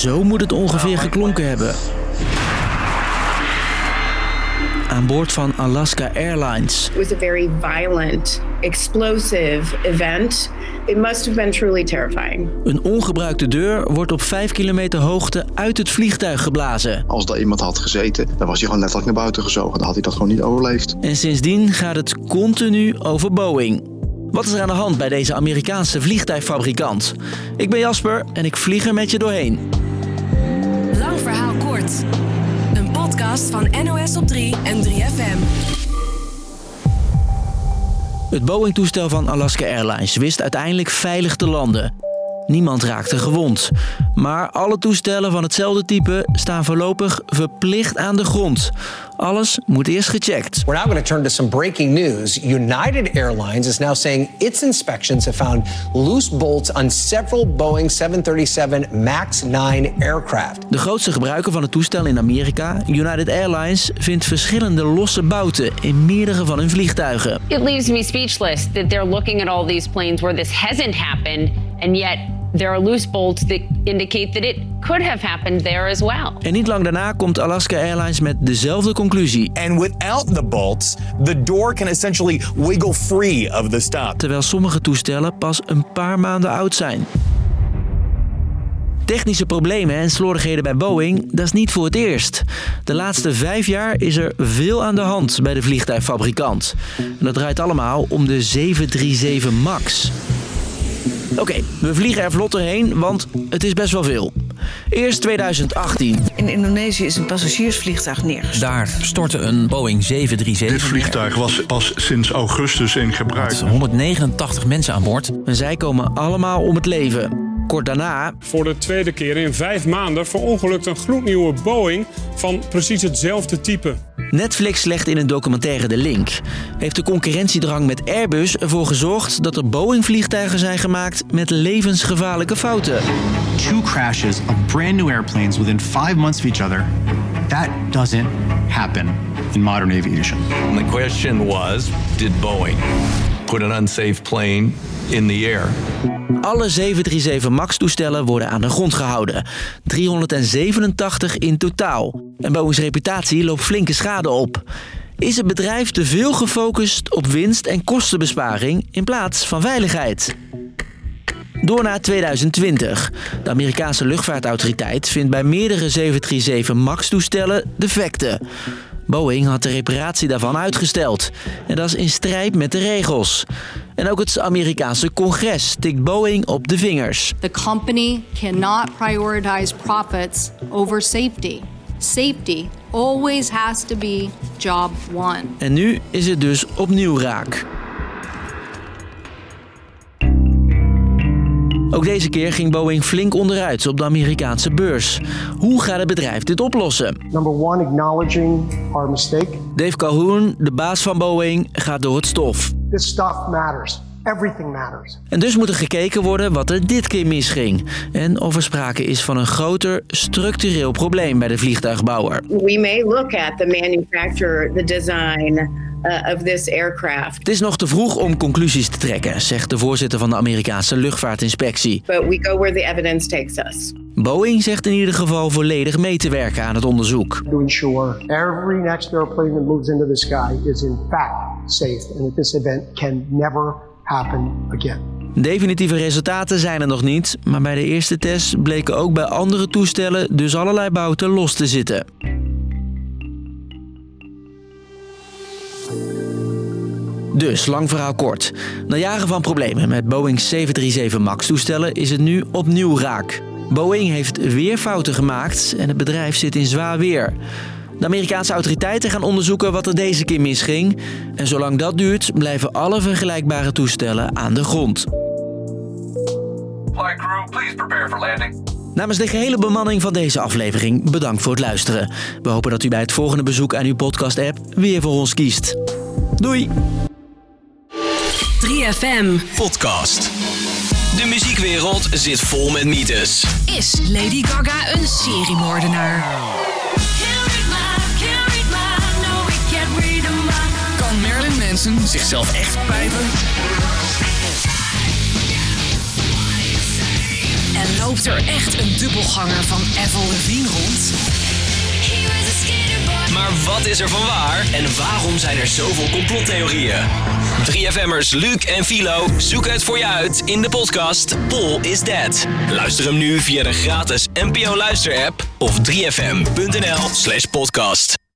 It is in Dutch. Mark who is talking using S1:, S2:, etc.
S1: Zo moet het ongeveer geklonken hebben. Aan boord van Alaska Airlines.
S2: It was a very violent, explosive event. It must have been truly terrifying.
S1: Een ongebruikte deur wordt op 5 kilometer hoogte uit het vliegtuig geblazen.
S3: Als daar iemand had gezeten, dan was hij gewoon letterlijk naar buiten gezogen. Dan had hij dat gewoon niet overleefd.
S1: En sindsdien gaat het continu over Boeing. Wat is er aan de hand bij deze Amerikaanse vliegtuigfabrikant? Ik ben Jasper en ik vlieg er met je doorheen.
S4: Een podcast van NOS op 3 en 3FM.
S1: Het Boeing-toestel van Alaska Airlines wist uiteindelijk veilig te landen. Niemand raakte gewond. Maar alle toestellen van hetzelfde type staan voorlopig verplicht aan de grond. Alles moet eerst gecheckt.
S5: We're now going to turn to some breaking news. United Airlines is now saying its inspections have found loose bolts on several Boeing 737 MAX 9 aircraft.
S1: De grootste gebruiker van het toestel in Amerika, United Airlines, vindt verschillende losse bouten in meerdere van hun vliegtuigen.
S6: It leaves me speechless that they're looking at all these planes where this hasn't happened, and yet there are loose bolts that indicate that it could have happened there as well.
S1: En niet lang daarna komt Alaska Airlines met dezelfde conclusie.
S7: And without the bolts, the door can essentially wiggle free of the stop.
S1: Terwijl sommige toestellen pas een paar maanden oud zijn. Technische problemen en slordigheden bij Boeing, dat is niet voor het eerst. De laatste vijf jaar is er veel aan de hand bij de vliegtuigfabrikant. En dat draait allemaal om de 737 MAX. Oké, we vliegen er vlot doorheen, want het is best wel veel. Eerst 2018.
S8: In Indonesië is een passagiersvliegtuig neergestort.
S9: Daar stortte een Boeing 737
S10: Dit vliegtuig was pas sinds augustus in gebruik.
S9: Met 189 mensen aan boord.
S1: En zij komen allemaal om het leven. Kort daarna
S11: Voor de tweede keer in vijf maanden verongelukt een gloednieuwe Boeing van precies hetzelfde type.
S1: Netflix legt in een documentaire de link. Heeft de concurrentiedrang met Airbus ervoor gezorgd dat er Boeing-vliegtuigen zijn gemaakt met levensgevaarlijke fouten?
S12: Two crashes of brand new airplanes within five months of each other. That doesn't happen in modern aviation.
S13: The question was Did Boeing put unsafe plane in the air?
S1: Alle 737 MAX-toestellen worden aan de grond gehouden. 387 in totaal. En Boeing's reputatie loopt flinke schade op. Is het bedrijf te veel gefocust op winst en kostenbesparing in plaats van veiligheid? Door naar 2020. De Amerikaanse luchtvaartautoriteit vindt bij meerdere 737 MAX-toestellen defecten. Boeing had de reparatie daarvan uitgesteld. En dat is in strijd met de regels. En ook het Amerikaanse congres tikt Boeing op de vingers.
S14: The company cannot prioritize profits over safety. Safety always has to be job one.
S1: En nu is het dus opnieuw raak. Ook deze keer ging Boeing flink onderuit op de Amerikaanse beurs. Hoe gaat het bedrijf dit oplossen?
S15: Number one, acknowledging our mistake.
S1: Dave Calhoun, de baas van Boeing, gaat door het stof.
S15: This stuff matters. Everything matters.
S1: En dus moet er gekeken worden wat er dit keer misging. En of er sprake is van een groter structureel probleem bij de vliegtuigbouwer.
S2: We may look at the manufacture, the design uh, of this aircraft.
S1: Het is nog te vroeg om conclusies te trekken, zegt de voorzitter van de Amerikaanse luchtvaartinspectie.
S2: But we go where the evidence takes us.
S1: Boeing zegt in ieder geval volledig mee te werken aan het onderzoek.
S15: To ensure every next airplane that moves into the sky is in fact safe and that this event can never happen again.
S1: Definitieve resultaten zijn er nog niet, maar bij de eerste test bleken ook bij andere toestellen dus allerlei bouten los te zitten. Dus, lang verhaal kort. Na jaren van problemen met Boeing 737 MAX-toestellen is het nu opnieuw raak. Boeing heeft weer fouten gemaakt en het bedrijf zit in zwaar weer. De Amerikaanse autoriteiten gaan onderzoeken wat er deze keer misging. En zolang dat duurt, blijven alle vergelijkbare toestellen aan de grond.
S16: Flight crew, please prepare for landing.
S1: Namens de gehele bemanning van deze aflevering bedankt voor het luisteren. We hopen dat u bij het volgende bezoek aan uw podcast-app weer voor ons kiest. Doei!
S4: 3FM
S17: Podcast. De muziekwereld zit vol met mythes.
S4: is Lady Gaga een seriemoordenaar.
S17: Kan Marilyn Manson zichzelf echt pijpen?
S4: En Loopt er echt een dubbelganger van Avril Lavigne rond?
S17: Maar wat is er van waar en waarom zijn er zoveel complottheorieën? 3FM'ers Luc en Philo zoeken het voor je uit in de podcast Paul is Dead. Luister hem nu via de gratis NPO Luister app of 3fm.nl slash podcast.